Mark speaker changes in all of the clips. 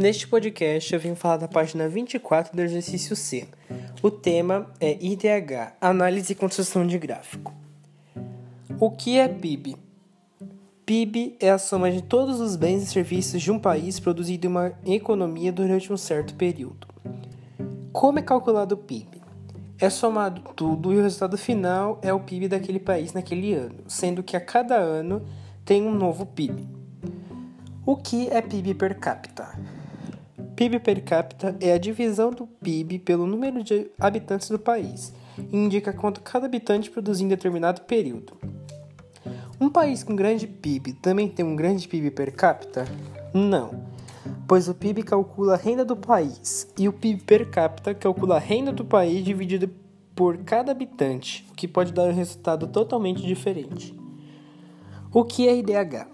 Speaker 1: Neste podcast eu vim falar da página 24 do exercício C. O tema é IDH, Análise e Construção de Gráfico. O que é PIB? PIB é a soma de todos os bens e serviços de um país produzido em uma economia durante um certo período. Como é calculado o PIB? É somado tudo e o resultado final é o PIB daquele país naquele ano, sendo que a cada ano tem um novo PIB. O que é PIB per capita? PIB per capita é a divisão do PIB pelo número de habitantes do país e indica quanto cada habitante produz em determinado período. Um país com grande PIB também tem um grande PIB per capita? Não, pois o PIB calcula a renda do país e o PIB per capita calcula a renda do país dividido por cada habitante, o que pode dar um resultado totalmente diferente. O que é IDH?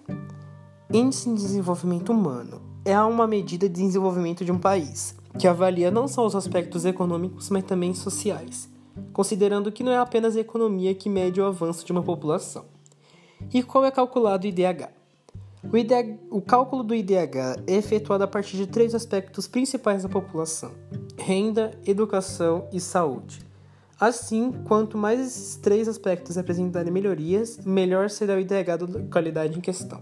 Speaker 1: Índice de Desenvolvimento Humano é uma medida de desenvolvimento de um país, que avalia não só os aspectos econômicos, mas também sociais, considerando que não é apenas a economia que mede o avanço de uma população. E como é calculado o IDH? O, IDH, o cálculo do IDH é efetuado a partir de três aspectos principais da população: renda, educação e saúde. Assim, quanto mais esses três aspectos apresentarem melhorias, melhor será o IDH da localidade em questão.